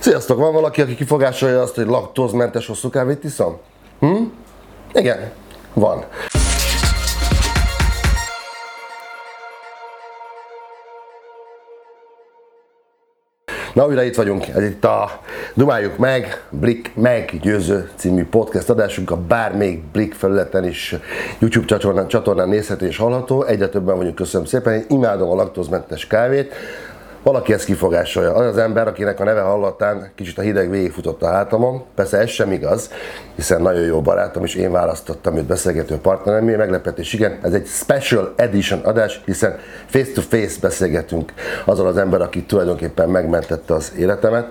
Sziasztok, van valaki, aki kifogásolja azt, hogy laktózmentes hosszú kávét iszom? Hm? Igen, van. Na, újra itt vagyunk, ez itt a Dumáljuk meg, Blik meggyőző című podcast adásunk, a bármelyik Blik felületen is YouTube csatornán, csatornán nézhető és hallható. Egyre többen vagyunk, köszönöm szépen, én imádom a laktózmentes kávét. Valaki ezt kifogásolja. Az az ember, akinek a neve hallatán kicsit a hideg végigfutott a hátamon. Persze ez sem igaz, hiszen nagyon jó barátom, és én választottam őt beszélgető partneremé. Meglepetés, igen, ez egy special edition adás, hiszen face-to-face beszélgetünk azzal az ember, aki tulajdonképpen megmentette az életemet,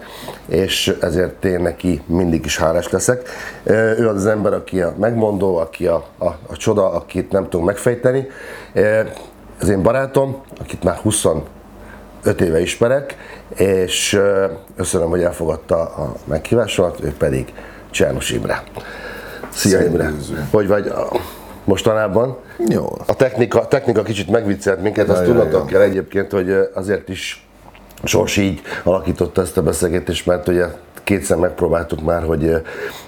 és ezért én neki mindig is hálás leszek. Ő az az ember, aki a megmondó, aki a, a, a csoda, akit nem tudunk megfejteni. Ez én barátom, akit már 20 öt éve ismerek, és köszönöm, hogy elfogadta a meghívásomat, ő pedig Csernus Imre. Szia Imre! Hogy vagy mostanában? Jó. A technika, technika kicsit megviccelt minket, azt tudnatok kell egyébként, hogy azért is Sors így alakította ezt a beszélgetést, mert ugye kétszer megpróbáltuk már, hogy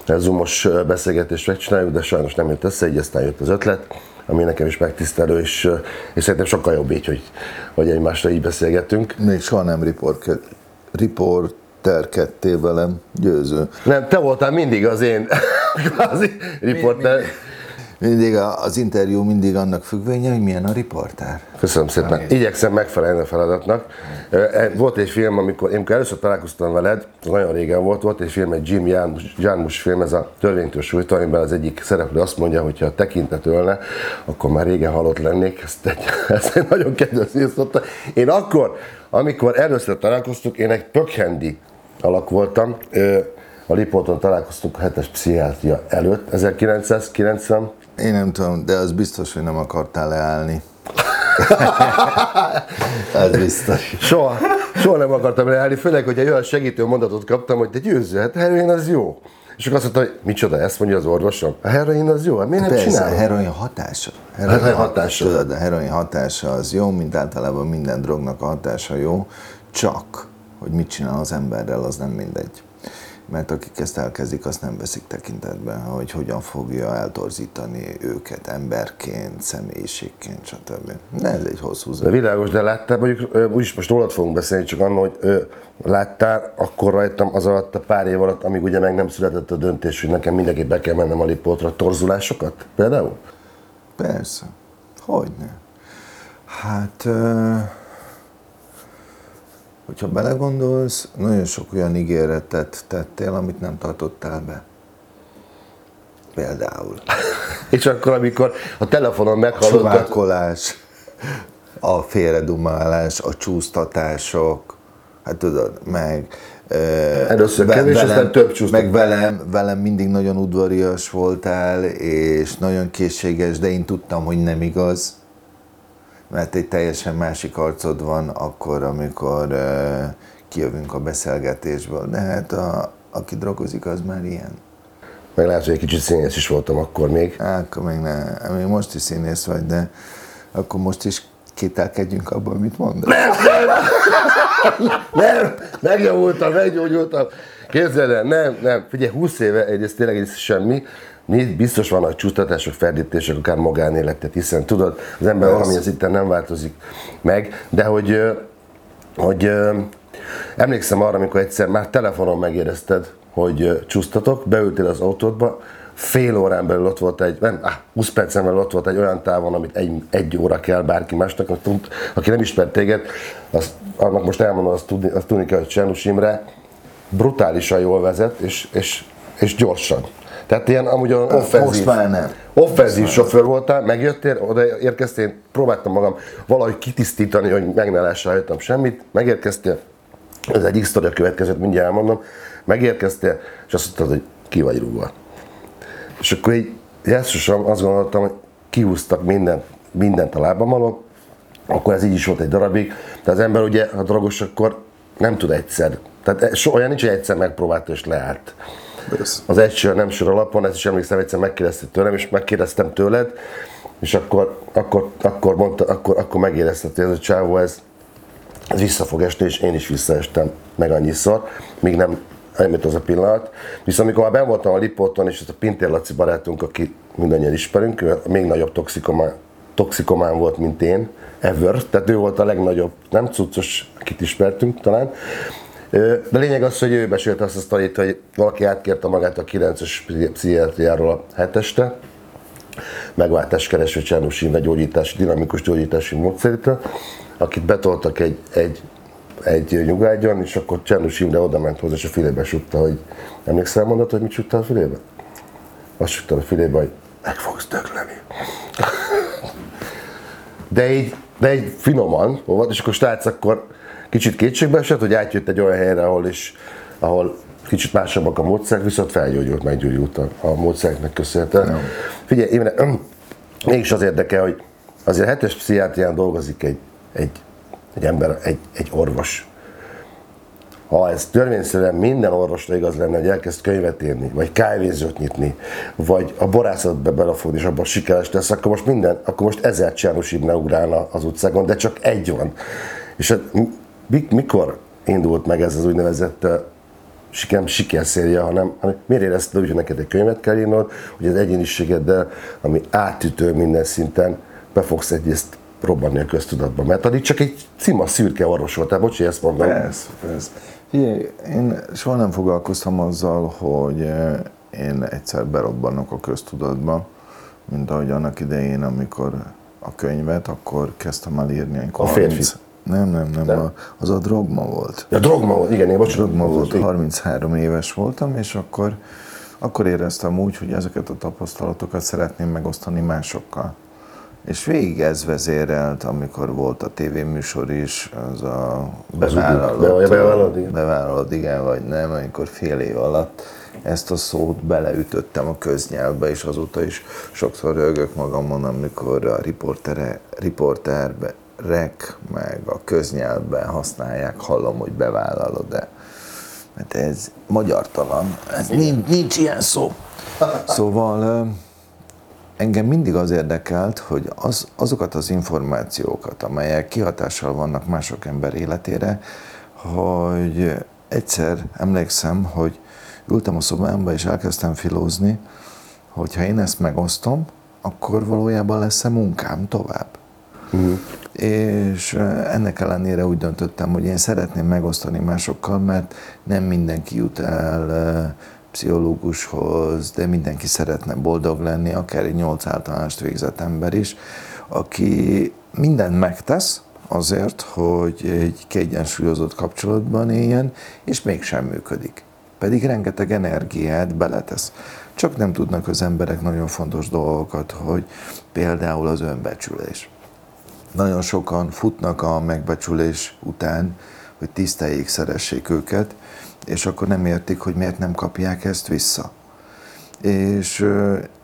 zoomos beszélgetést megcsináljuk, de sajnos nem jött össze, így aztán jött az ötlet ami nekem is megtisztelő, és, és szerintem sokkal jobb így, hogy, hogy egymásra így beszélgetünk. Még soha nem report, riporterkedtél velem, győző. Nem, te voltál mindig az én kvázi riporter. Mi, mi, mi. Mindig az interjú mindig annak függvénye, hogy milyen a riportár. Köszönöm szépen. Igyekszem megfelelni a feladatnak. E, volt egy film, amikor én amikor először találkoztam veled, nagyon régen volt, volt egy film, egy Jim Jarmusch film, ez a törvénytől sújtó, amiben az egyik szereplő azt mondja, hogy ha a tekintet ölne, akkor már régen halott lennék. Ezt egy, ezt egy nagyon kedves írtotta. Én akkor, amikor először találkoztuk, én egy pökhendi alak voltam. A Lipóton találkoztunk a hetes pszichiátria előtt, 1990 én nem tudom, de az biztos, hogy nem akartál leállni. Ez biztos. Soha, soha nem akartam leállni, főleg, hogy egy olyan segítő mondatot kaptam, hogy te győző, hát heroin az jó. És akkor azt mondta, hogy micsoda, ezt mondja az orvosom. A heroin az jó, hát miért nem Persze, a heroin hatása. Heroin, heroin hatása. Tudod, a heroin hatása az jó, mint általában minden drognak a hatása jó, csak, hogy mit csinál az emberrel, az nem mindegy mert akik ezt elkezdik, azt nem veszik tekintetbe, hogy hogyan fogja eltorzítani őket emberként, személyiségként, stb. De ez egy hosszú De világos, de láttál, mondjuk úgyis most rólad fogunk beszélni, csak annak, hogy ő, láttál akkor rajtam az alatt a pár év alatt, amíg ugye meg nem született a döntés, hogy nekem mindenki be kell mennem a lipótra, torzulásokat például? Persze, hogyne. Hát... Uh hogyha belegondolsz, nagyon sok olyan ígéretet tettél, amit nem tartottál be. Például. És akkor, amikor a telefonon meghallottad... A csodálkolás, a félredumálás, a csúsztatások, hát tudod, meg... Először ve- kevés, velem, aztán több csúsztatás. Meg velem, velem mindig nagyon udvarias voltál, és nagyon készséges, de én tudtam, hogy nem igaz mert egy teljesen másik arcod van akkor, amikor uh, kijövünk a beszélgetésből. De hát a, aki drogozik, az már ilyen. Meg lehet, hogy egy kicsit színész is voltam akkor még. Á, akkor még ne, még most is színész vagy, de akkor most is kételkedjünk abban, amit mondasz. Nem, nem, nem, megjavultam, meggyógyultam. Képzeld el, nem, nem, figyelj, 20 éve egyrészt tényleg ez semmi, biztos vannak csúsztatások, ferdítések, akár magánéletet, hiszen tudod, az ember Persze. valami az nem változik meg, de hogy, hogy emlékszem arra, amikor egyszer már telefonon megérezted, hogy csúsztatok, beültél az autódba, fél órán belül ott volt egy, nem, 20 percen belül ott volt egy olyan távon, amit egy, egy óra kell bárki másnak, aki nem ismert téged, azt, annak most elmondom, azt tudni, azt tudni kell, hogy Csernus Imre brutálisan jól vezet, és, és, és gyorsan. Tehát ilyen amúgy olyan offenzív, Most már nem. offenzív sofőr voltál, megjöttél, oda érkeztél, próbáltam magam valahogy kitisztítani, hogy meg ne lássál semmit, megérkeztél, ez egy x következőt mindjárt elmondom, megérkeztél, és azt mondtad, hogy ki vagy rúgva. És akkor így jesszusom, azt gondoltam, hogy kihúztak mindent, mindent a lábam alól, akkor ez így is volt egy darabig, de az ember ugye, ha drogos, akkor nem tud egyszer. Tehát so, olyan nincs, hogy egyszer megpróbálta és leállt. Az egy nem sör alapon, ezt is emlékszem, egyszer megkérdezte tőlem, és megkérdeztem tőled, és akkor, akkor, akkor, mondta, akkor, akkor megérezted, hogy ez a csávó, ez, ez vissza fog esni, és én is visszaestem meg annyiszor, míg nem elmúlt az a pillanat. Viszont amikor már ben voltam a Lipóton, és ez a Pintér Laci barátunk, aki mindannyian ismerünk, még nagyobb toxikomán, toxikomán volt, mint én, ever, tehát ő volt a legnagyobb, nem cuccos, akit ismertünk talán. De lényeg az, hogy ő besélte azt a sztorit, hogy valaki átkérte magát a 9-es pszichiátriáról a 7-este, megváltáskereső Csernus Imre gyógyítási, dinamikus gyógyítási módszerítől, akit betoltak egy, egy, egy nyugágyon, és akkor Csernus Imre oda ment hozzá, és a fülébe sutta, hogy emlékszel mondat, hogy mit sutta a fülébe? Azt sutta a fülébe, hogy meg fogsz dögleni. De így, de így finoman volt, és akkor a akkor kicsit kétségbe esett, hogy átjött egy olyan helyre, ahol is, ahol kicsit másabbak a módszerek, viszont felgyógyult, meggyógyult a, a módszereknek köszönhetően. No. Figyelj, én, mégis az érdekel, hogy azért hetes pszichiátrián dolgozik egy, egy, egy ember, egy, egy orvos. Ha ez törvényszerűen minden orvosra igaz lenne, hogy elkezd könyvet írni, vagy kávézőt nyitni, vagy a borászatba belefogni, és abban sikeres lesz, akkor most minden, akkor most ezer Csernus Ibne ugrálna az utcákon, de csak egy van. És hát mikor indult meg ez az úgynevezett nem sikerszérje, hanem, hanem miért érezted úgy, hogy neked egy könyvet kell írnod, hogy az egyéniségeddel, ami átütő minden szinten, be fogsz egyrészt robbanni a köztudatba. Mert addig csak egy cima szürke orvos voltál, bocs, hogy ezt mondom. Persze, persze. Figyelj, én soha nem foglalkoztam azzal, hogy eh, én egyszer berobbanok a köztudatba, mint ahogy annak idején, amikor a könyvet, akkor kezdtem el írni. A férfi. Nem, nem, nem, nem. A, az a drogma volt. Ja, drogma volt, igen, én bocsánat. Drogma volt, 33 éves voltam, és akkor, akkor éreztem úgy, hogy ezeket a tapasztalatokat szeretném megosztani másokkal. És végig ez vezérelt, amikor volt a tévéműsor is, az a bevállalod, bevállalod, igen. bevállalod, igen, vagy nem, amikor fél év alatt ezt a szót beleütöttem a köznyelvbe, és azóta is sokszor rögök magamon, amikor a riportere, riporterbe rek, meg a köznyelvben használják, hallom, hogy bevállalod-e. Mert ez magyartalan, ez nincs, nincs ilyen szó. Szóval engem mindig az érdekelt, hogy az, azokat az információkat, amelyek kihatással vannak mások ember életére, hogy egyszer emlékszem, hogy ültem a szobámba és elkezdtem filózni, hogy ha én ezt megosztom, akkor valójában lesz-e munkám tovább. Uh-huh. És ennek ellenére úgy döntöttem, hogy én szeretném megosztani másokkal, mert nem mindenki jut el pszichológushoz, de mindenki szeretne boldog lenni, akár egy nyolc általánost végzett ember is, aki mindent megtesz azért, hogy egy kiegyensúlyozott kapcsolatban éljen, és mégsem működik. Pedig rengeteg energiát beletesz. Csak nem tudnak az emberek nagyon fontos dolgokat, hogy például az önbecsülés nagyon sokan futnak a megbecsülés után, hogy tiszteljék, szeressék őket, és akkor nem értik, hogy miért nem kapják ezt vissza. És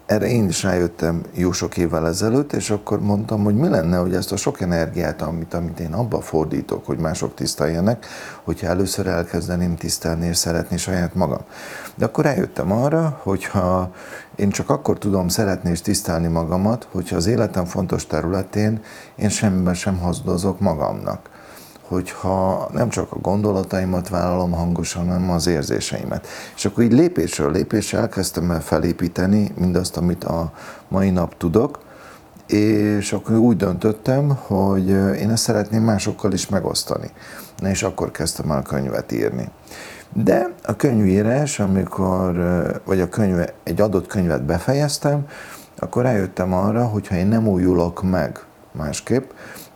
erre én is rájöttem jó sok évvel ezelőtt, és akkor mondtam, hogy mi lenne, hogy ezt a sok energiát, amit, amit én abba fordítok, hogy mások tiszteljenek, hogyha először elkezdeném tisztelni és szeretni saját magam. De akkor rájöttem arra, hogyha én csak akkor tudom szeretni és tisztelni magamat, hogyha az életem fontos területén én semmiben sem hazudozok magamnak hogyha nem csak a gondolataimat vállalom hangosan, hanem az érzéseimet. És akkor így lépésről lépésre elkezdtem el felépíteni mindazt, amit a mai nap tudok, és akkor úgy döntöttem, hogy én ezt szeretném másokkal is megosztani. Na és akkor kezdtem el könyvet írni. De a könyvírás, amikor, vagy a könyve, egy adott könyvet befejeztem, akkor rájöttem arra, hogy ha én nem újulok meg másképp,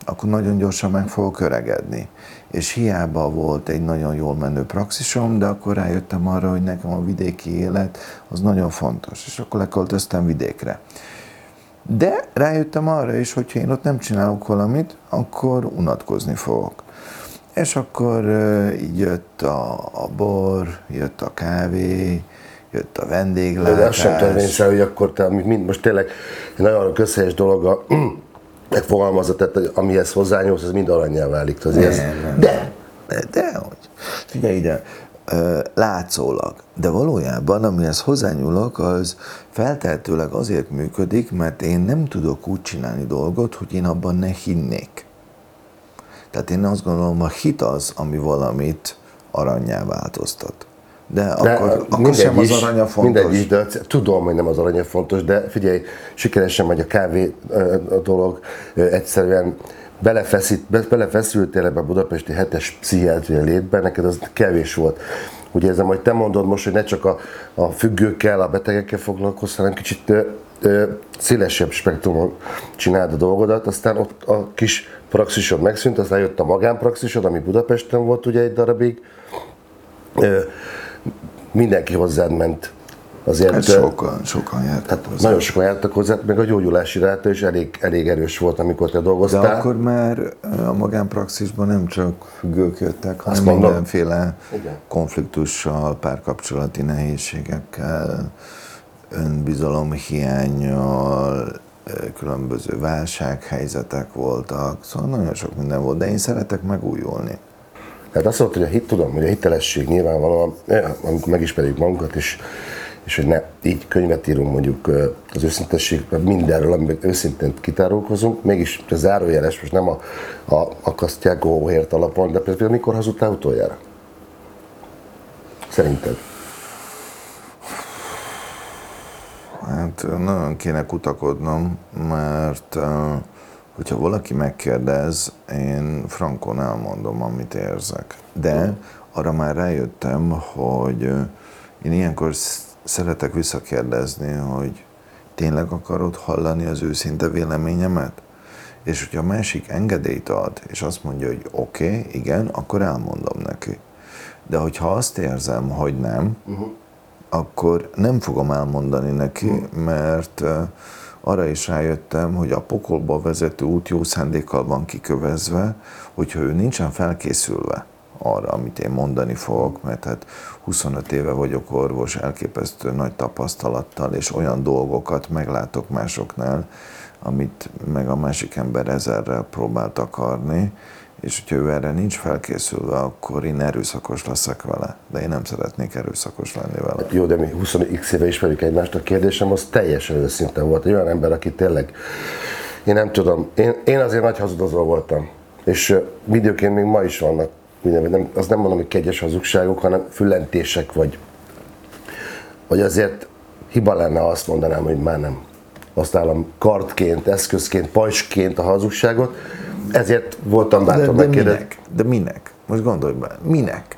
akkor nagyon gyorsan meg fogok öregedni. És hiába volt egy nagyon jól menő praxisom, de akkor rájöttem arra, hogy nekem a vidéki élet az nagyon fontos, és akkor leköltöztem vidékre. De rájöttem arra is, hogy én ott nem csinálok valamit, akkor unatkozni fogok. És akkor így jött a, a bor, jött a kávé, jött a vendéglátás. De az sem törvényszerű, hogy akkor te, mind, most tényleg egy nagyon közhelyes dolog a megfogalmazott, tehát amihez hozzányúlsz, az mind aranyjá válik. Az nem, ez. Nem, de, de, de, hogy. Figyelj ide, látszólag. De valójában, amihez hozzányúlok, az feltehetőleg azért működik, mert én nem tudok úgy csinálni dolgot, hogy én abban ne hinnék. Tehát én azt gondolom, a hit az, ami valamit aranyjá változtat. De, De akkor, akkor sem az aranya fontos. Mindegy is, de tudom, hogy nem az aranya fontos, de figyelj, sikeresen megy a kávé a dolog, egyszerűen belefeszít, be- belefeszültél ebbe a budapesti hetes pszichiátria létbe, neked az kevés volt. Ugye ez, hogy te mondod most, hogy ne csak a, a függőkkel, a betegekkel foglalkozz, hanem kicsit ö, ö, szélesebb spektrumon csináld a dolgodat, aztán ott a kis praxisod megszűnt, aztán jött a magánpraxisod, ami Budapesten volt ugye egy darabig, Ö, mindenki hozzád ment. Azért Hát sokan, sokan jártak tehát hozzá. nagyon sokan jártak hozzá, meg a gyógyulási ráta is elég, elég erős volt, amikor te De dolgoztál. akkor már a magánpraxisban nem csak függők jöttek, hanem Azt mondom. mindenféle Igen. konfliktussal, párkapcsolati nehézségekkel, önbizalomhiányjal, különböző válsághelyzetek voltak, szóval nagyon sok minden volt, de én szeretek megújulni. Tehát azt mondta, hogy a hit, tudom, hogy a hitelesség nyilvánvalóan, eh, amikor megismerjük magunkat, és, és hogy ne így könyvet írunk mondjuk ö, az őszintesség, mindenről, amiben őszintén kitárulkozunk, mégis ez zárójeles, most nem a, a akasztják óhért alapon, de például mikor hazudtál utoljára? Szerinted? Hát nagyon kéne kutakodnom, mert eh, hogyha valaki megkérdez, én frankon elmondom, amit érzek. De arra már rájöttem, hogy én ilyenkor sz- szeretek visszakérdezni, hogy tényleg akarod hallani az őszinte véleményemet? És hogyha a másik engedélyt ad, és azt mondja, hogy oké, okay, igen, akkor elmondom neki. De hogyha azt érzem, hogy nem, uh-huh. akkor nem fogom elmondani neki, mert uh, arra is rájöttem, hogy a pokolba vezető út jó szándékkal van kikövezve, hogyha ő nincsen felkészülve arra, amit én mondani fogok, mert hát 25 éve vagyok orvos, elképesztő nagy tapasztalattal, és olyan dolgokat meglátok másoknál, amit meg a másik ember ezerrel próbált akarni, és hogyha ő erre nincs felkészülve, akkor én erőszakos leszek vele. De én nem szeretnék erőszakos lenni vele. Jó, de mi 20x éve ismerjük egymást, a kérdésem az teljesen őszinte volt. Egy olyan ember, aki tényleg, én nem tudom, én, én azért nagy hazudozó voltam. És időként még ma is vannak, minden, nem, azt nem mondom, hogy kegyes hazugságok, hanem fülentések, vagy, vagy azért hiba lenne, azt mondanám, hogy már nem használom kartként, eszközként, pajsként a hazugságot. Ezért voltam De, bátor de megkérdezni. minek? De minek? Most gondolj be, minek?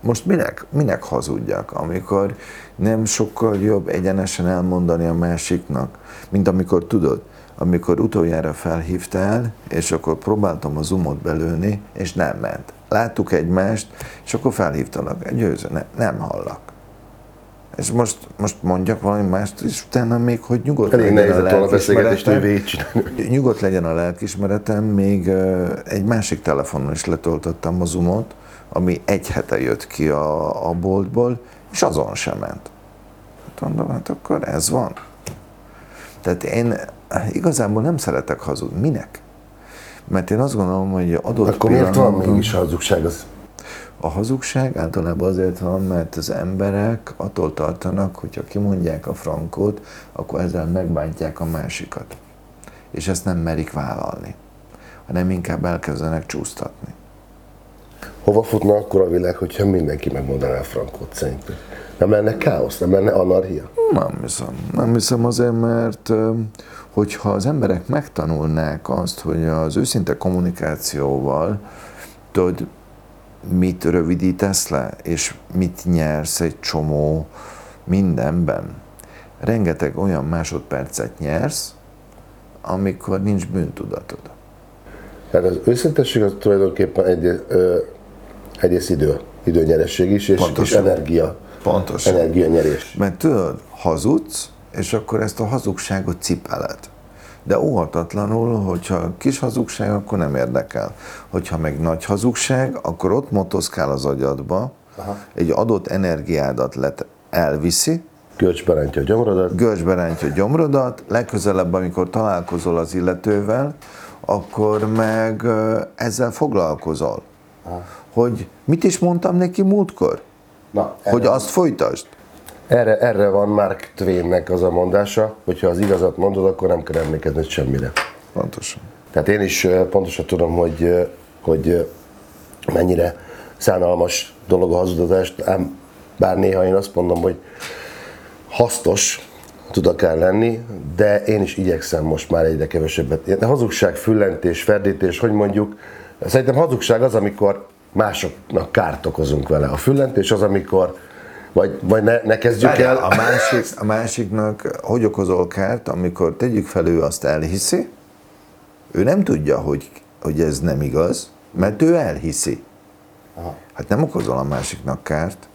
Most minek, minek hazudjak, amikor nem sokkal jobb egyenesen elmondani a másiknak, mint amikor tudod, amikor utoljára felhívtál, és akkor próbáltam a zoomot belőni, és nem ment. Láttuk egymást, és akkor felhívtalak, győző, ne, nem hallak. És most, most mondjak valami mást, és utána még, hogy nyugodt Elég legyen a végigcsinálni. Nyugodt legyen a lelkismeretem, még egy másik telefonon is letöltöttem a Zoomot, ami egy hete jött ki a, a boltból, és azon sem ment. Hát mondom, hát akkor ez van. Tehát én igazából nem szeretek hazudni. Minek? Mert én azt gondolom, hogy adott Akkor miért van mégis hazugság? Az a hazugság általában azért van, mert az emberek attól tartanak, hogyha kimondják a frankot, akkor ezzel megbántják a másikat. És ezt nem merik vállalni, hanem inkább elkezdenek csúsztatni. Hova futna akkor a világ, hogyha mindenki megmondaná a frankot szerintem? Nem lenne káosz, nem lenne anarchia? Nem hiszem. Nem hiszem azért, mert hogyha az emberek megtanulnák azt, hogy az őszinte kommunikációval tudod, mit rövidítesz le, és mit nyersz egy csomó mindenben. Rengeteg olyan másodpercet nyersz, amikor nincs bűntudatod. Tehát az őszintesség az tulajdonképpen egy, ö, egyrészt idő, időnyeresség is, és, és Pontosan. energia, Pontosan. energianyerés. Mert tudod, hazudsz, és akkor ezt a hazugságot cipeled. De óhatatlanul, hogyha kis hazugság, akkor nem érdekel. Hogyha meg nagy hazugság, akkor ott motoszkál az agyadba, Aha. egy adott energiádat let elviszi, Kölcsbe rántja a gyomrodat, görcsbe rántja a gyomrodat, legközelebb, amikor találkozol az illetővel, akkor meg ezzel foglalkozol. Hogy mit is mondtam neki múltkor? Na, Hogy azt folytasd? Erre, erre van Mark Twainnek az a mondása, hogyha az igazat mondod, akkor nem kell emlékezned semmire. Pontosan. Tehát én is pontosan tudom, hogy, hogy mennyire szánalmas dolog a hazudozás, ám bár néha én azt mondom, hogy hasznos tud akár lenni, de én is igyekszem most már egyre kevesebbet. De hazugság, füllentés, ferdítés, hogy mondjuk, szerintem hazugság az, amikor másoknak kárt okozunk vele. A füllentés az, amikor vagy, vagy ne, ne kezdjük Várjál, el. A, másik, a másiknak hogy okozol kárt, amikor tegyük fel, ő azt elhiszi, ő nem tudja, hogy, hogy ez nem igaz, mert ő elhiszi. Aha. Hát nem okozol a másiknak kárt,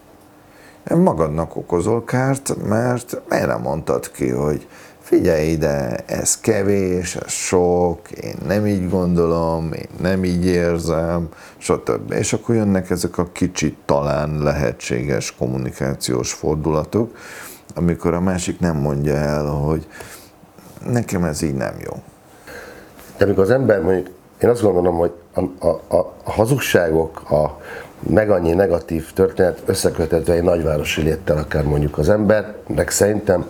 magadnak okozol kárt, mert erre mondtad ki, hogy figyelj ide, ez kevés, ez sok, én nem így gondolom, én nem így érzem, stb. És akkor jönnek ezek a kicsit talán lehetséges kommunikációs fordulatok, amikor a másik nem mondja el, hogy nekem ez így nem jó. De amikor az ember mondjuk, én azt gondolom, hogy a, a, a, a hazugságok, a meg annyi negatív történet összekötetve egy nagyvárosi léttel akár mondjuk az embernek szerintem,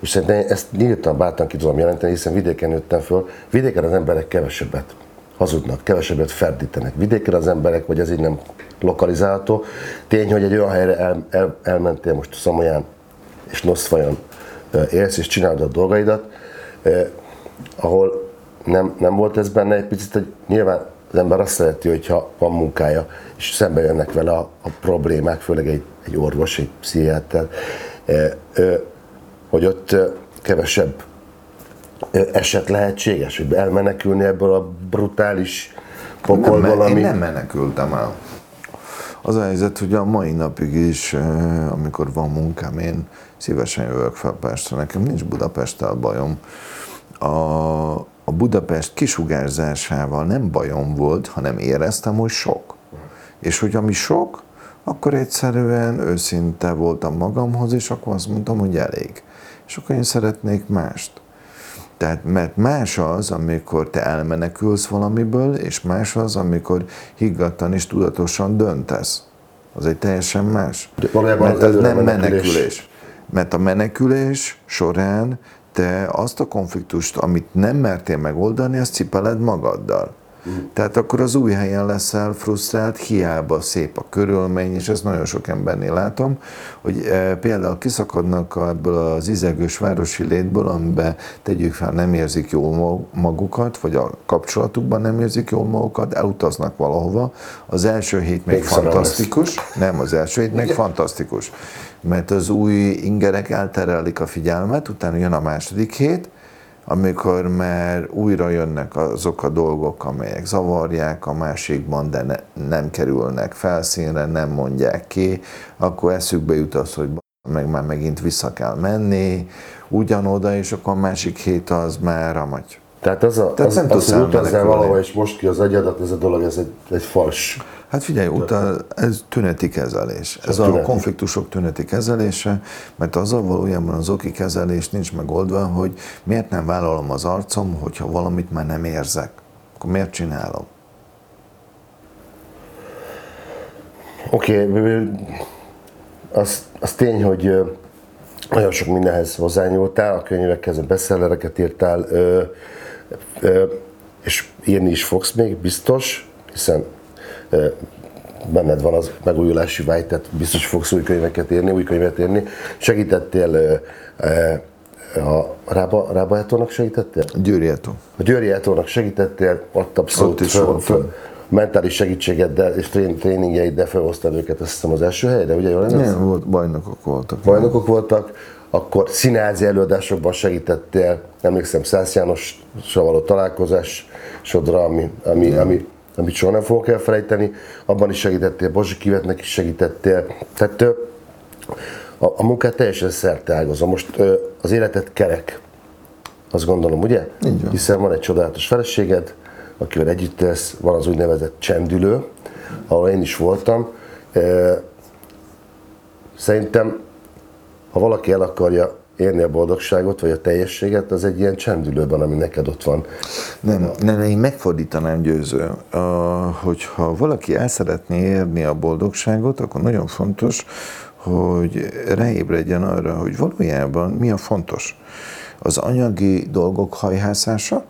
és szerintem ezt nyíltan bátran ki tudom jelenteni, hiszen vidéken nőttem föl, vidéken az emberek kevesebbet hazudnak, kevesebbet ferdítenek. Vidéken az emberek, vagy ez így nem lokalizálható. Tény, hogy egy olyan helyre el, el, elmentél most Szamolyán és Noszfajon élsz és csinálod a dolgaidat, eh, ahol nem, nem volt ez benne egy picit, hogy nyilván az ember azt szereti, hogyha van munkája, és szembe jönnek vele a, a problémák, főleg egy, egy orvos, egy pszichiáter, eh, eh, hogy ott kevesebb eset lehetséges, hogy elmenekülni ebből a brutális pokolból, nem, ami... Én nem menekültem el. Az a helyzet, hogy a mai napig is, amikor van munkám, én szívesen jövök fel Pestre. Nekem nincs Budapesttel bajom. A, a Budapest kisugárzásával nem bajom volt, hanem éreztem, hogy sok. És hogy ami sok, akkor egyszerűen őszinte voltam magamhoz, és akkor azt mondtam, hogy elég. És akkor én szeretnék mást. Tehát, mert más az, amikor te elmenekülsz valamiből, és más az, amikor higgadtan és tudatosan döntesz. Az egy teljesen más. De valójában mert az ez nem menekülés. menekülés. Mert a menekülés során te azt a konfliktust, amit nem mertél megoldani, azt cipeled magaddal. Tehát akkor az új helyen leszel frusztrált, hiába szép a körülmény, és ezt nagyon sok embernél látom, hogy e, például kiszakadnak ebből az izegős városi létből, amiben tegyük fel, nem érzik jól ma- magukat, vagy a kapcsolatukban nem érzik jól magukat, elutaznak valahova. Az első hét még Még fantasztikus, nem az első hét, meg fantasztikus. Mert az új ingerek elterelik a figyelmet, utána jön a második hét, amikor már újra jönnek azok a dolgok, amelyek zavarják a másikban, de ne, nem kerülnek felszínre, nem mondják ki, akkor eszükbe jut az, hogy meg már megint vissza kell menni, ugyanoda, és akkor a másik hét az már a magy. Tehát az, a, Tehát az, nem az, tudsz hogy utazzál valahol, és most ki az agyadat, ez a dolog, ez egy, egy fals. Hát figyelj, utána ez tüneti kezelés. Ez a tüneti. konfliktusok tüneti kezelése, mert azzal valójában az oki kezelés nincs megoldva, hogy miért nem vállalom az arcom, hogyha valamit már nem érzek. Akkor miért csinálom? Oké, okay, az, az tény, hogy nagyon sok mindenhez hozzányúltál, a könyvekhez, a bestsellereket írtál, és írni is fogsz még, biztos, hiszen benned van az megújulási vágy, tehát biztos fogsz új könyveket írni, új könyvet írni. Segítettél a Rába, Rába Etónak segítettél? Győri Eto. A Győri Etónak segítettél, ott abszolút Ott is föl- föl- mentális segítségeddel és trén, tréningjeiddel felhoztad őket, azt hiszem az első helyre, ugye jól? Nem, volt, bajnokok voltak. Bajnokok voltak, akkor színházi előadásokban segítettél, emlékszem Szász Jánossal való találkozásodra, ami, ami, ami, amit soha nem fogok elfelejteni, abban is segítettél, Bozsi Kivetnek is segítettél, tehát a, a munkát teljesen szerte ágazom. Most az életed kerek, azt gondolom, ugye? Így van. Hiszen van egy csodálatos feleséged, akivel együtt élsz, van az úgynevezett csendülő, ahol én is voltam. Szerintem, ha valaki el akarja érni a boldogságot, vagy a teljességet, az egy ilyen csendülőben, ami neked ott van. Nem, nem, én megfordítanám győző. Uh, hogyha valaki el szeretné érni a boldogságot, akkor nagyon fontos, hogy ráébredjen arra, hogy valójában mi a fontos. Az anyagi dolgok hajhászása,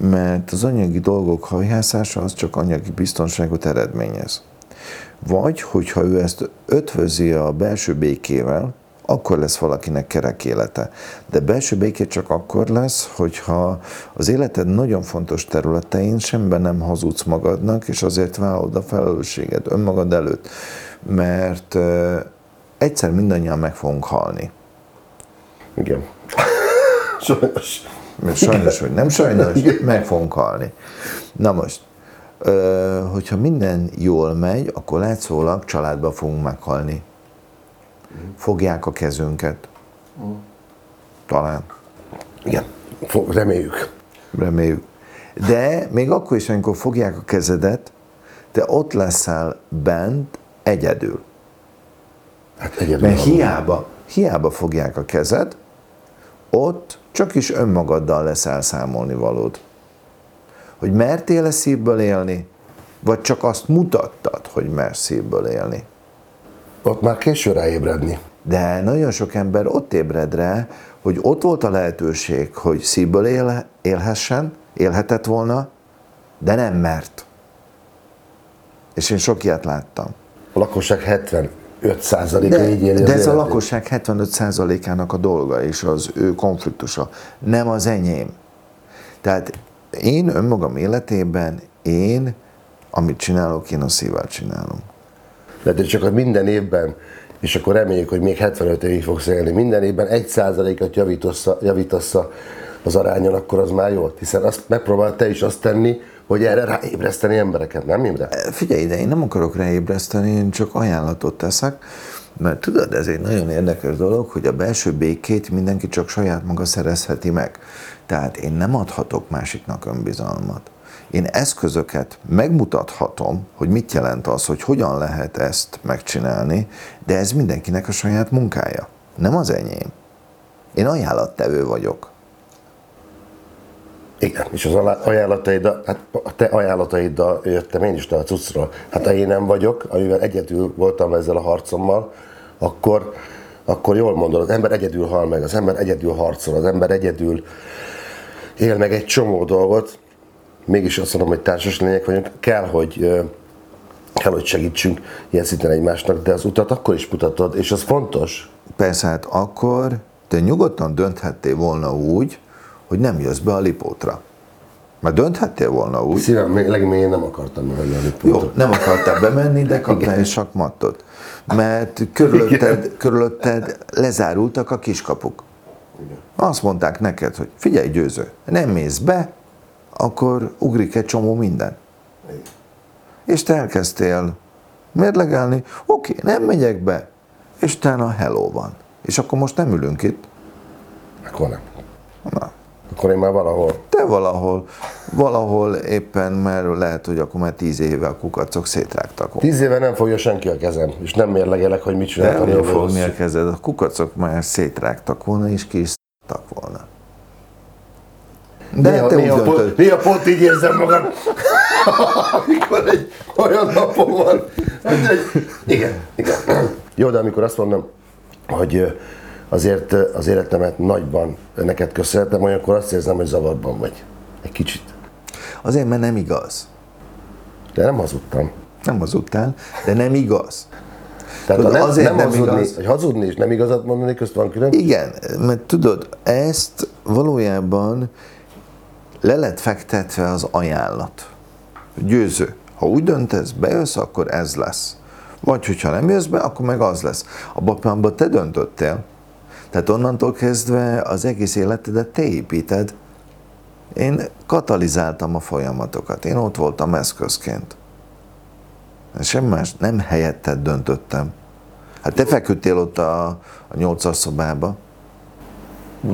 mert az anyagi dolgok hajhászása az csak anyagi biztonságot eredményez. Vagy, hogyha ő ezt ötvözi a belső békével, akkor lesz valakinek kerek élete. De belső béké csak akkor lesz, hogyha az életed nagyon fontos területein semben nem hazudsz magadnak, és azért vállalod a felelősséged önmagad előtt. Mert egyszer mindannyian meg fogunk halni. Igen. Sajnos. Sajnos, hogy nem sajnos, meg fogunk halni. Na most, hogyha minden jól megy, akkor látszólag családba fogunk meghalni. Fogják a kezünket. Talán. Igen. Reméljük. Reméljük. De még akkor is, amikor fogják a kezedet, te ott leszel bent egyedül. Hát egyedül. Mert hiába, hiába fogják a kezed, ott csak is önmagaddal lesz elszámolni valód. Hogy mertél-e szívből élni, vagy csak azt mutattad, hogy mersz szívből élni. Ott már késő ráébredni. De nagyon sok ember ott ébred rá, hogy ott volt a lehetőség, hogy szívből él, élhessen, élhetett volna, de nem mert. És én sok ilyet láttam. A lakosság 75 százaléka így éli De ez a életét. lakosság 75 százalékának a dolga és az ő konfliktusa, nem az enyém. Tehát én önmagam életében, én, amit csinálok, én a szívvel csinálom. De te csak minden évben, és akkor reméljük, hogy még 75 évig fogsz élni, minden évben 1 százalékot javítasz, javítasz az arányon, akkor az már jó. Hiszen azt megpróbál te is azt tenni, hogy erre ráébreszteni embereket, nem Imre? Figyelj ide, én nem akarok ráébreszteni, én csak ajánlatot teszek, mert tudod, ez egy nagyon érdekes dolog, hogy a belső békét mindenki csak saját maga szerezheti meg. Tehát én nem adhatok másiknak önbizalmat. Én eszközöket megmutathatom, hogy mit jelent az, hogy hogyan lehet ezt megcsinálni, de ez mindenkinek a saját munkája, nem az enyém. Én ajánlattevő vagyok. Igen, és az ajánlataiddal, hát a te ajánlataiddal jöttem én is te a cuccról. Hát ha én nem vagyok, amivel egyedül voltam ezzel a harcommal, akkor, akkor jól mondod, az ember egyedül hal meg, az ember egyedül harcol, az ember egyedül él meg egy csomó dolgot, mégis azt mondom, hogy társas lények vagyunk, kell, hogy kell, hogy segítsünk ilyen szinten egymásnak, de az utat akkor is mutatod, és az fontos. Persze, hát akkor te nyugodtan dönthettél volna úgy, hogy nem jössz be a lipótra. Mert dönthettél volna úgy, Szívem, még legmélyén nem akartam menni a Jó, nem akartál bemenni, de kaptál egy sakmattot. Mert körülötted, körülötted lezárultak a kiskapuk. Azt mondták neked, hogy figyelj győző, nem mész be, akkor ugrik egy csomó minden. És te elkezdtél mérlegelni, oké, nem megyek be, és utána hello van. És akkor most nem ülünk itt. Akkor nem. Na, Akkor én már valahol. te valahol, valahol éppen, mert lehet, hogy akkor már tíz éve a kukacok szétrágtak. Tíz éve nem fogja senki a kezem, és nem mérlegelek, hogy mit csináltam. nem fogni a kezed, a kukacok már szétrágtak volna, és ki is volna. De néha, te néha, pont, néha pont így érzem magam, amikor egy olyan napom van, hogy egy, igen, igen. Jó, de amikor azt mondom, hogy azért ö, az életemet nagyban neked köszönhetem, olyankor azt érzem, hogy zavarban vagy. Egy kicsit. Azért, mert nem igaz. De nem hazudtam. Nem hazudtál, de nem igaz. Tehát Tudod, nem, azért nem, nem hazudni, igaz. hogy hazudni és nem igazat mondani, közt van külön. Igen, mert tudod, ezt valójában le lett fektetve az ajánlat. Győző. Ha úgy döntesz, bejössz, akkor ez lesz. Vagy hogyha nem jössz be, akkor meg az lesz. A pillanatban te döntöttél. Tehát onnantól kezdve az egész életedet te építed. Én katalizáltam a folyamatokat. Én ott voltam eszközként. Semmi más, nem helyetted döntöttem. Hát te feküdtél ott a, a nyolcas szobába.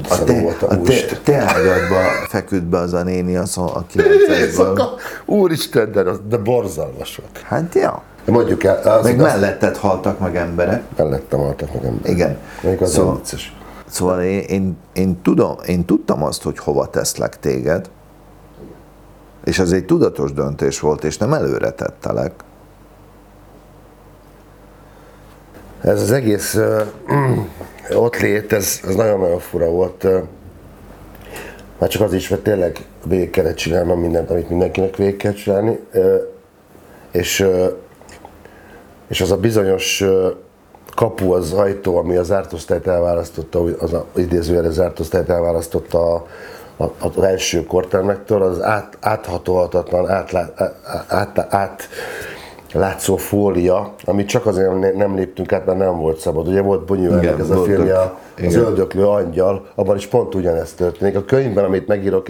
A te, a te, te ágyadba feküdt be az a néni a, szó, a 9 Éjszaka, úristen, de, de borzalmas volt. Hát ja. Mondjuk el, az Meg igaz, melletted haltak meg emberek. mellettem haltak meg ember. Igen. Mondjuk az Szóval- szóval... vicces. Szóval én, én, én, tudom, én tudtam azt, hogy hova teszlek téged, és ez egy tudatos döntés volt, és nem előre tettelek. Ez az egész uh, ott lét, ez, ez nagyon-nagyon fura volt. Már csak az is, mert tényleg végig kellett csinálnom mindent, amit mindenkinek végig kell csinálni. És és az a bizonyos kapu, az ajtó, ami az zárt osztályt elválasztotta, az a, idézőjelre zárt osztályt elválasztotta a, a, az első kortermektől, az át, áthatolhatatlan, átlá, át, át, át, látszó fólia, amit csak azért ne- nem léptünk át, mert nem volt szabad. Ugye volt Bonyuelnek Igen, ez a voltak. filmje, a- az Igen. öldöklő angyal, abban is pont ugyanezt történik. A könyvben, amit megírok,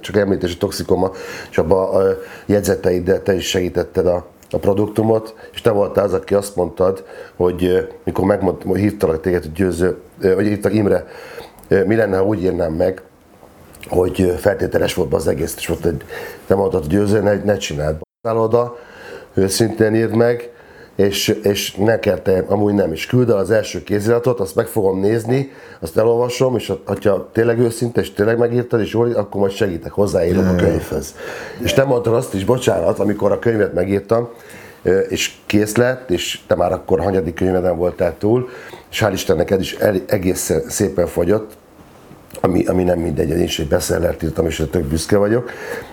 csak említési toxikoma, és abban a jegyzeteiddel te is segítetted a, a produktumot, és te voltál az, aki azt mondtad, hogy mikor megmond, hívtalak téged, hogy győző, hogy hívtak Imre, mi lenne, ha úgy írnám meg, hogy feltételes volt az egész, és volt egy, te mondtad, hogy győző, ne, ne csináld. Oda, őszintén írd meg, és, és ne kell te, amúgy nem is. Küld el az első kéziratot, azt meg fogom nézni, azt elolvasom, és ha tényleg őszinte, és tényleg megírtad, és jól, akkor majd segítek, hozzáírom a könyvhöz. És te mondtad azt is, bocsánat, amikor a könyvet megírtam, és kész lett, és te már akkor hanyadik könyveden voltál túl, és hál' Istennek ez is el, egész szépen fogyott, ami, ami nem mindegy, én is egy beszellert írtam, és tök büszke vagyok,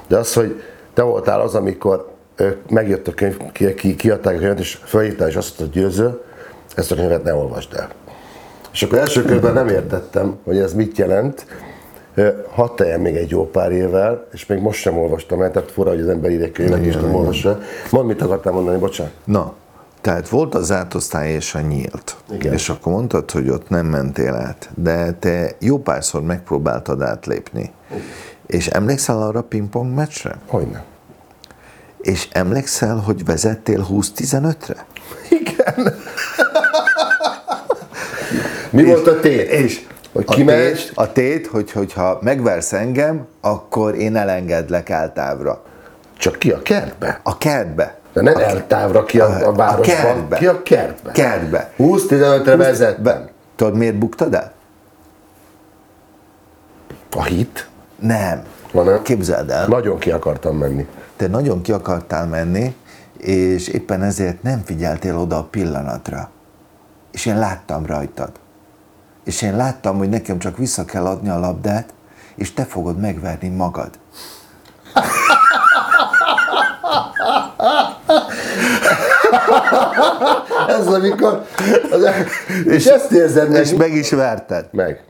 de az, hogy te voltál az, amikor megjött a könyv, ki, ki, kiadták a könyvet, és felhívtál, és azt mondta, hogy győző, ezt a könyvet ne olvasd el. És akkor első körben nem értettem, hogy ez mit jelent, hadd teljen még egy jó pár évvel, és még most sem olvastam el, tehát fura, hogy az ember ír egy könyvet, és nem olvassa. Mondd, mit akartál mondani, bocsánat. Na, tehát volt az átosztály és a nyílt. Igen. És akkor mondtad, hogy ott nem mentél át, de te jó párszor megpróbáltad átlépni. És emlékszel arra a pingpong meccsre? Hogyne. És emlékszel, hogy vezettél 20-15-re? Igen. Mi volt a tét? És Hogy a kimegy? tét, a tét hogy, hogyha megversz engem, akkor én elengedlek eltávra. Csak ki a kertbe? A kertbe. De nem eltávra ki a, a városban, kertbe. ki a kertbe. Kertbe. 20-15-re vezettem. Tudod, miért buktad el? A hit? Nem. Van nem? Képzeld el. Nagyon ki akartam menni. Te nagyon ki akartál menni, és éppen ezért nem figyeltél oda a pillanatra. És én láttam rajtad. És én láttam, hogy nekem csak vissza kell adni a labdát, és te fogod megverni magad. Ez amikor... Az, és ezt érzed meg. És meg is verted. meg.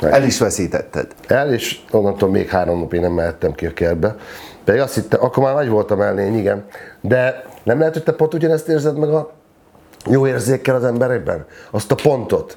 meg. El is veszítetted. El, és onnantól még három napig nem mehettem ki a kertbe. Pedig azt hittem, akkor már nagy voltam elnény, igen. De nem lehet, hogy te pont ugyanezt érzed meg a jó érzékkel az emberekben? Azt a pontot,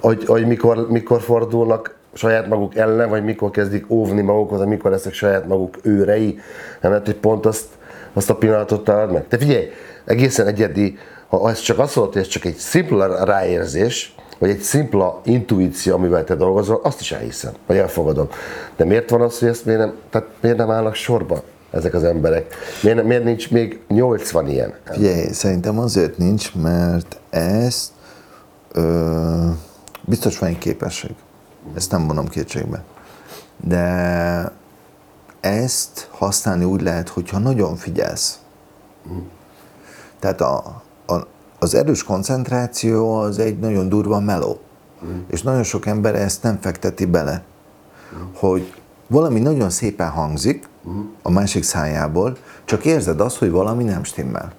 hogy, hogy mikor, mikor fordulnak saját maguk ellen, vagy mikor kezdik óvni magukat, vagy mikor lesznek saját maguk őrei. Nem lehet, hogy pont azt, azt a pillanatot találod meg. Te figyelj, egészen egyedi, ha ez csak azt mondod, hogy ez csak egy szimpla ráérzés, vagy egy szimpla intuíció, amivel te dolgozol, azt is elhiszem, vagy elfogadom. De miért van az, hogy ezt miért nem, tehát miért nem állnak sorba ezek az emberek? Miért, miért nincs még 80 ilyen? Figyelj, szerintem azért nincs, mert ezt ö, biztos van egy képesség. Ezt nem vonom kétségbe. De ezt használni úgy lehet, hogyha nagyon figyelsz. Tehát a, az erős koncentráció az egy nagyon durva meló. És nagyon sok ember ezt nem fekteti bele. Hogy valami nagyon szépen hangzik a másik szájából, csak érzed azt, hogy valami nem stimmel.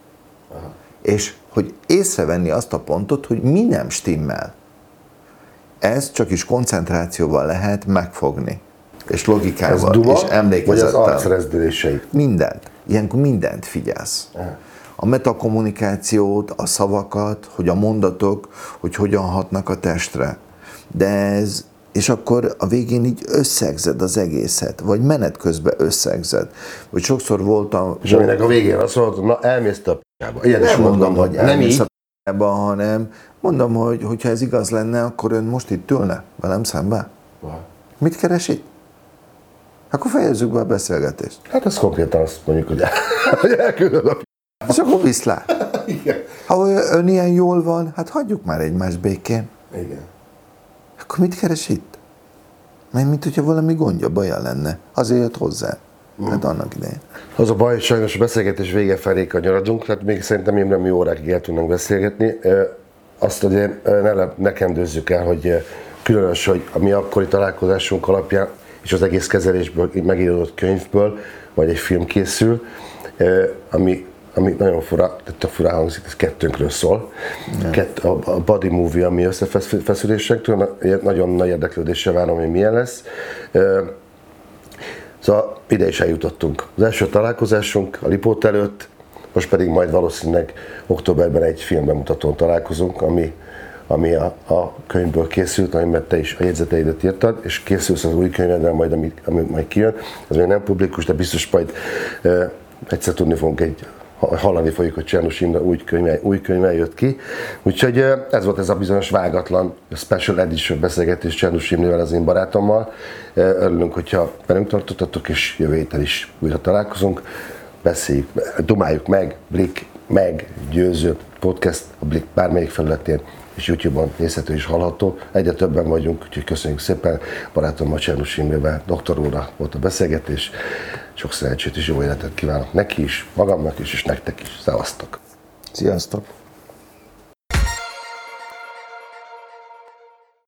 És hogy észrevenni azt a pontot, hogy mi nem stimmel. Ez csak is koncentrációval lehet megfogni. És Ez logikával, duma, és vagy az emlékezettel. arcrezdülései? Mindent. Ilyenkor mindent figyelsz. A metakommunikációt, a szavakat, hogy a mondatok, hogy hogyan hatnak a testre. De ez, és akkor a végén így összegzed az egészet, vagy menet közben összegzed. Vagy sokszor voltam... És aminek a végén azt mondod, na elmész a p***ába. Ilyet is nem mondom, hogy nem így. a p***ba, hanem mondom, hogy hogyha ez igaz lenne, akkor ön most itt ülne velem szembe. Mit keres itt? Akkor fejezzük be a beszélgetést. Hát ez konkrétan azt mondjuk, hogy, hogy elküldöd a. És akkor viszlát. Igen. Ha ön ilyen jól van, hát hagyjuk már egymást békén. Igen. Akkor mit keres itt? Mert mint hogyha valami gondja, baja lenne. Azért jött hozzá. Hát annak idején. Az a baj, hogy sajnos a beszélgetés vége felé kanyarodunk, tehát még szerintem én nem jó órákig el tudnánk beszélgetni. Azt ugye ne, le- ne kendőzzük el, hogy különös, hogy a mi akkori találkozásunk alapján és az egész kezelésből, megíródott könyvből, vagy egy film készül, ami ami nagyon fura, a fura hangzik, ez kettőnkről szól. Kett, a, a Body Movie, ami összefeszülésektől, nagyon nagy érdeklődéssel várom, hogy milyen lesz. Szóval ide is eljutottunk. Az első találkozásunk a Lipót előtt, most pedig majd valószínűleg októberben egy filmbemutatón találkozunk, ami, ami a, a könyvből készült, amiben te is a jegyzeteidet írtad, és készülsz az új könyvedre, majd, ami, ami majd kijön. Ez még nem publikus, de biztos majd e, egyszer tudni fogunk egy hallani fogjuk, hogy Csernus Imre új könyve, új könyve jött ki. Úgyhogy ez volt ez a bizonyos vágatlan special edition beszélgetés Csernus Imrével, az én barátommal. Örülünk, hogyha velünk tartottatok, és jövő héten is újra találkozunk. Beszéljük, dumáljuk meg, Blik meg győző podcast a Blik bármelyik felületén és YouTube-on nézhető és hallható. Egyre többen vagyunk, úgyhogy köszönjük szépen. Barátom Csernus Imrével, doktor úrra volt a beszélgetés. Sok szerencsét és jó életet kívánok neki is, magamnak is, és nektek is. Szevasztok! Sziasztok!